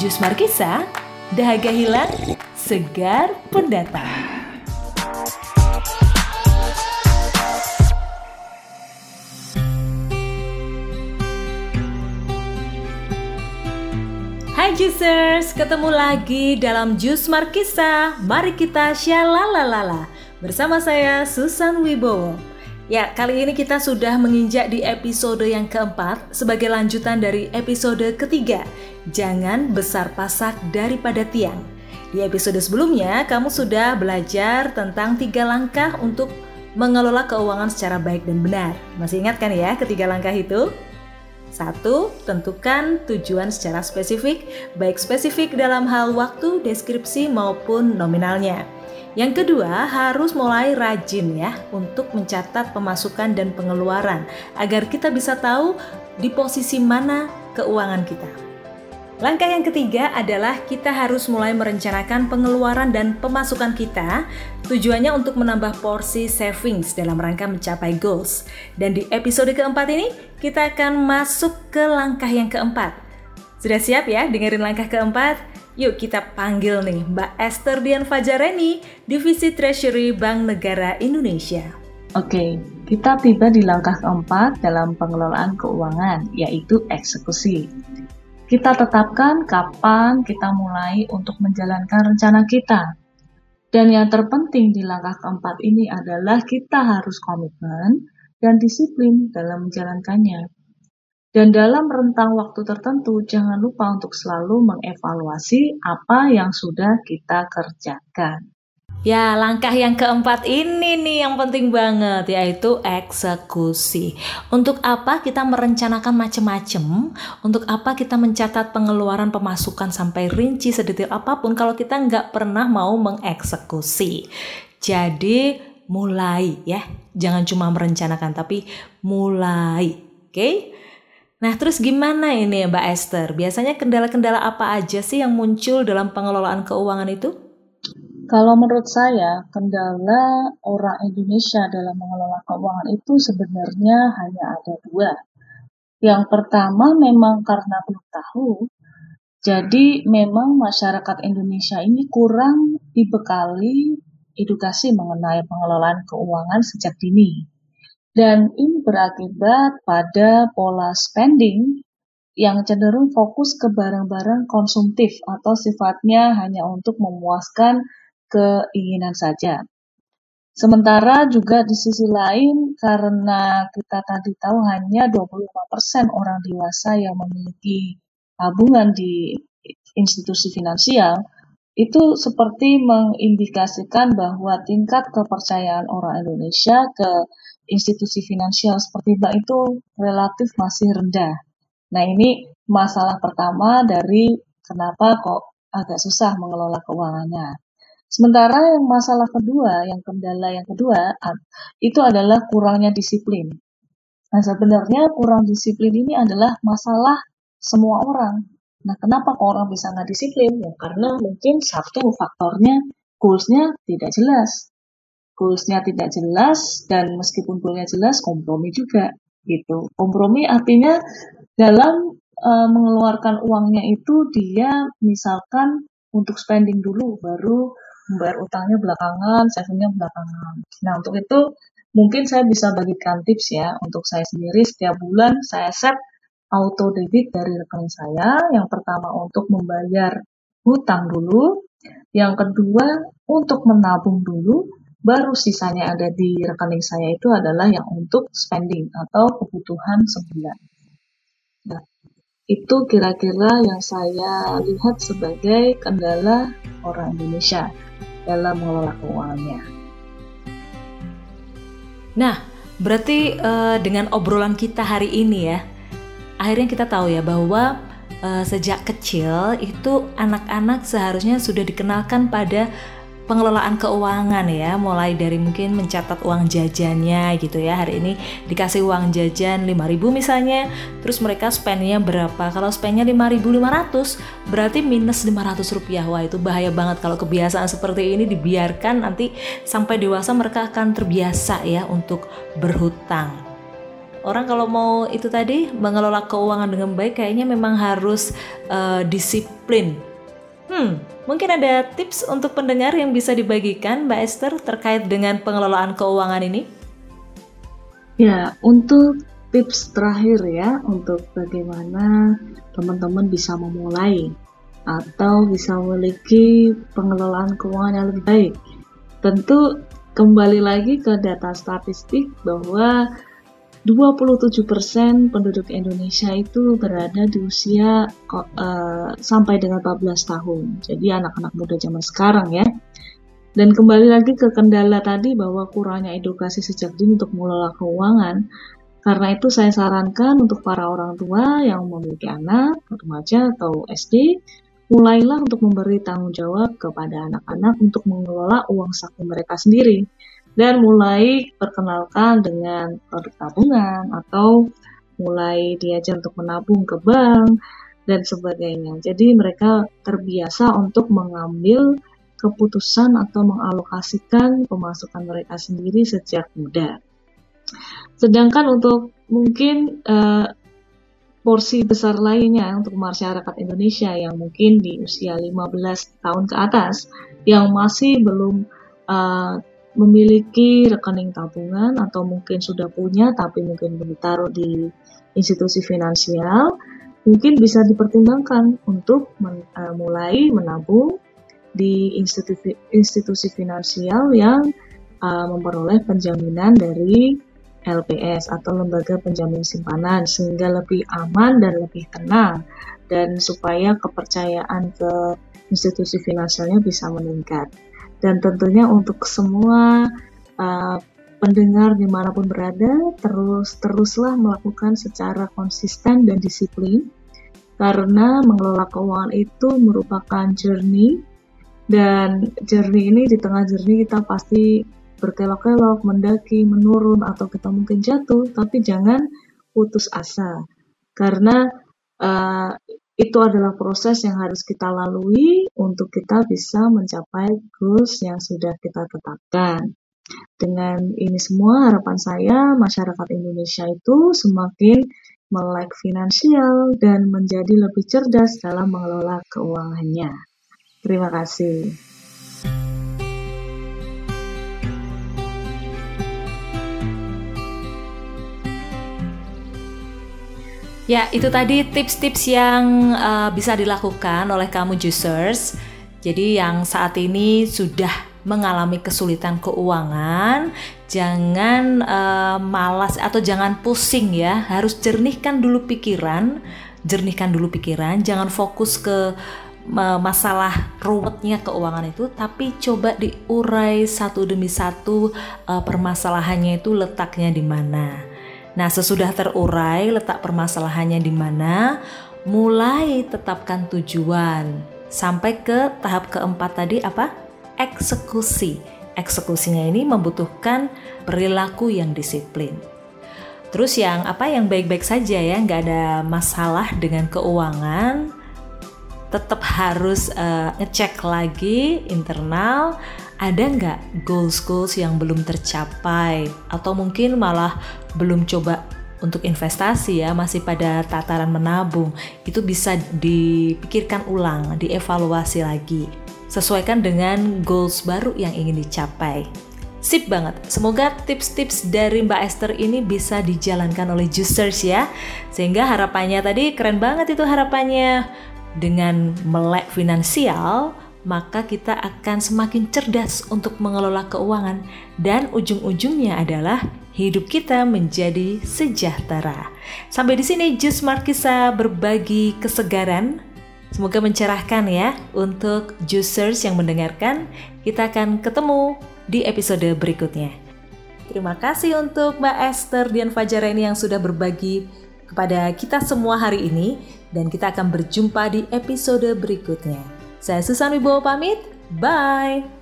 Jus Markisa, dahaga hilang, segar pendatang. Hai Juicers, ketemu lagi dalam Jus Markisa. Mari kita syalalalala. Bersama saya Susan Wibowo. Ya, kali ini kita sudah menginjak di episode yang keempat sebagai lanjutan dari episode ketiga. Jangan besar pasak daripada tiang. Di episode sebelumnya, kamu sudah belajar tentang tiga langkah untuk mengelola keuangan secara baik dan benar. Masih ingat kan ya ketiga langkah itu? Satu, tentukan tujuan secara spesifik, baik spesifik dalam hal waktu, deskripsi maupun nominalnya. Yang kedua, harus mulai rajin ya untuk mencatat pemasukan dan pengeluaran agar kita bisa tahu di posisi mana keuangan kita. Langkah yang ketiga adalah kita harus mulai merencanakan pengeluaran dan pemasukan kita, tujuannya untuk menambah porsi savings dalam rangka mencapai goals. Dan di episode keempat ini, kita akan masuk ke langkah yang keempat. Sudah siap ya dengerin langkah keempat? Yuk kita panggil nih Mbak Esther Dian Fajareni, Divisi Treasury Bank Negara Indonesia. Oke, kita tiba di langkah keempat dalam pengelolaan keuangan, yaitu eksekusi kita tetapkan kapan kita mulai untuk menjalankan rencana kita. Dan yang terpenting di langkah keempat ini adalah kita harus komitmen dan disiplin dalam menjalankannya. Dan dalam rentang waktu tertentu, jangan lupa untuk selalu mengevaluasi apa yang sudah kita kerjakan. Ya, langkah yang keempat ini nih yang penting banget yaitu eksekusi. Untuk apa kita merencanakan macam-macam? Untuk apa kita mencatat pengeluaran pemasukan sampai rinci sedetail apa pun kalau kita nggak pernah mau mengeksekusi? Jadi mulai ya, jangan cuma merencanakan tapi mulai, oke? Okay? Nah, terus gimana ini Mbak Esther? Biasanya kendala-kendala apa aja sih yang muncul dalam pengelolaan keuangan itu? Kalau menurut saya, kendala orang Indonesia dalam mengelola keuangan itu sebenarnya hanya ada dua. Yang pertama memang karena belum tahu, jadi memang masyarakat Indonesia ini kurang dibekali edukasi mengenai pengelolaan keuangan sejak dini. Dan ini berakibat pada pola spending yang cenderung fokus ke barang-barang konsumtif atau sifatnya hanya untuk memuaskan keinginan saja. Sementara juga di sisi lain karena kita tadi tahu hanya 25% orang dewasa yang memiliki tabungan di institusi finansial, itu seperti mengindikasikan bahwa tingkat kepercayaan orang Indonesia ke institusi finansial seperti bank itu relatif masih rendah. Nah ini masalah pertama dari kenapa kok agak susah mengelola keuangannya. Sementara yang masalah kedua, yang kendala yang kedua, itu adalah kurangnya disiplin. Nah, sebenarnya kurang disiplin ini adalah masalah semua orang. Nah, kenapa kok orang bisa nggak disiplin? Ya, karena mungkin satu faktornya goalsnya tidak jelas. Goalsnya tidak jelas dan meskipun goalnya jelas, kompromi juga gitu. Kompromi artinya dalam e, mengeluarkan uangnya itu dia misalkan untuk spending dulu, baru membayar utangnya belakangan, savingnya belakangan. Nah untuk itu mungkin saya bisa bagikan tips ya untuk saya sendiri setiap bulan saya set auto debit dari rekening saya. Yang pertama untuk membayar hutang dulu, yang kedua untuk menabung dulu, baru sisanya ada di rekening saya itu adalah yang untuk spending atau kebutuhan sebulan. Nah, itu kira-kira yang saya lihat sebagai kendala orang Indonesia dalam mengelola keuangannya. Nah, berarti uh, dengan obrolan kita hari ini ya, akhirnya kita tahu ya bahwa uh, sejak kecil itu anak-anak seharusnya sudah dikenalkan pada pengelolaan keuangan ya mulai dari mungkin mencatat uang jajannya gitu ya. Hari ini dikasih uang jajan 5000 misalnya terus mereka spendnya berapa? Kalau spendnya 5500 berarti minus 500 rupiah. Wah itu bahaya banget kalau kebiasaan seperti ini dibiarkan nanti sampai dewasa mereka akan terbiasa ya untuk berhutang. Orang kalau mau itu tadi mengelola keuangan dengan baik kayaknya memang harus uh, disiplin. Hmm, mungkin ada tips untuk pendengar yang bisa dibagikan Mbak Esther terkait dengan pengelolaan keuangan ini? Ya, untuk tips terakhir ya untuk bagaimana teman-teman bisa memulai atau bisa memiliki pengelolaan keuangan yang lebih baik. Tentu kembali lagi ke data statistik bahwa 27% penduduk Indonesia itu berada di usia uh, sampai dengan 14 tahun. Jadi anak-anak muda zaman sekarang ya. Dan kembali lagi ke kendala tadi bahwa kurangnya edukasi sejak dini untuk mengelola keuangan. Karena itu saya sarankan untuk para orang tua yang memiliki anak, remaja atau SD, mulailah untuk memberi tanggung jawab kepada anak-anak untuk mengelola uang saku mereka sendiri dan mulai perkenalkan dengan produk tabungan atau mulai diajar untuk menabung ke bank dan sebagainya. Jadi mereka terbiasa untuk mengambil keputusan atau mengalokasikan pemasukan mereka sendiri sejak muda. Sedangkan untuk mungkin uh, porsi besar lainnya untuk masyarakat Indonesia yang mungkin di usia 15 tahun ke atas yang masih belum uh, memiliki rekening tabungan atau mungkin sudah punya tapi mungkin belum ditaruh di institusi finansial, mungkin bisa dipertimbangkan untuk men, uh, mulai menabung di institusi, institusi finansial yang uh, memperoleh penjaminan dari LPS atau lembaga penjamin simpanan sehingga lebih aman dan lebih tenang dan supaya kepercayaan ke institusi finansialnya bisa meningkat dan tentunya untuk semua uh, pendengar di mana pun berada terus teruslah melakukan secara konsisten dan disiplin. Karena mengelola keuangan itu merupakan journey. Dan journey ini di tengah journey kita pasti berkelok-kelok, mendaki, menurun atau kita mungkin jatuh, tapi jangan putus asa. Karena uh, itu adalah proses yang harus kita lalui untuk kita bisa mencapai goals yang sudah kita tetapkan. Dengan ini semua harapan saya masyarakat Indonesia itu semakin melek finansial dan menjadi lebih cerdas dalam mengelola keuangannya. Terima kasih. Ya, itu tadi tips-tips yang uh, bisa dilakukan oleh kamu juicers. Jadi yang saat ini sudah mengalami kesulitan keuangan, jangan uh, malas atau jangan pusing ya. Harus jernihkan dulu pikiran, jernihkan dulu pikiran, jangan fokus ke masalah ruwetnya keuangan itu tapi coba diurai satu demi satu uh, permasalahannya itu letaknya di mana. Nah, sesudah terurai letak permasalahannya di mana, mulai tetapkan tujuan. Sampai ke tahap keempat tadi apa? Eksekusi. Eksekusinya ini membutuhkan perilaku yang disiplin. Terus yang apa yang baik-baik saja ya, nggak ada masalah dengan keuangan, tetap harus uh, ngecek lagi internal ada nggak goals-goals yang belum tercapai atau mungkin malah belum coba untuk investasi ya masih pada tataran menabung itu bisa dipikirkan ulang, dievaluasi lagi. Sesuaikan dengan goals baru yang ingin dicapai. Sip banget. Semoga tips-tips dari Mbak Esther ini bisa dijalankan oleh juicers ya. Sehingga harapannya tadi keren banget itu harapannya. Dengan melek finansial, maka kita akan semakin cerdas untuk mengelola keuangan, dan ujung-ujungnya adalah hidup kita menjadi sejahtera. Sampai di sini Jus Markisa berbagi kesegaran. Semoga mencerahkan ya untuk juicers yang mendengarkan. Kita akan ketemu di episode berikutnya. Terima kasih untuk Mbak Esther Dian Fajar ini yang sudah berbagi kepada kita semua hari ini dan kita akan berjumpa di episode berikutnya. Saya Susan Wibowo pamit, bye!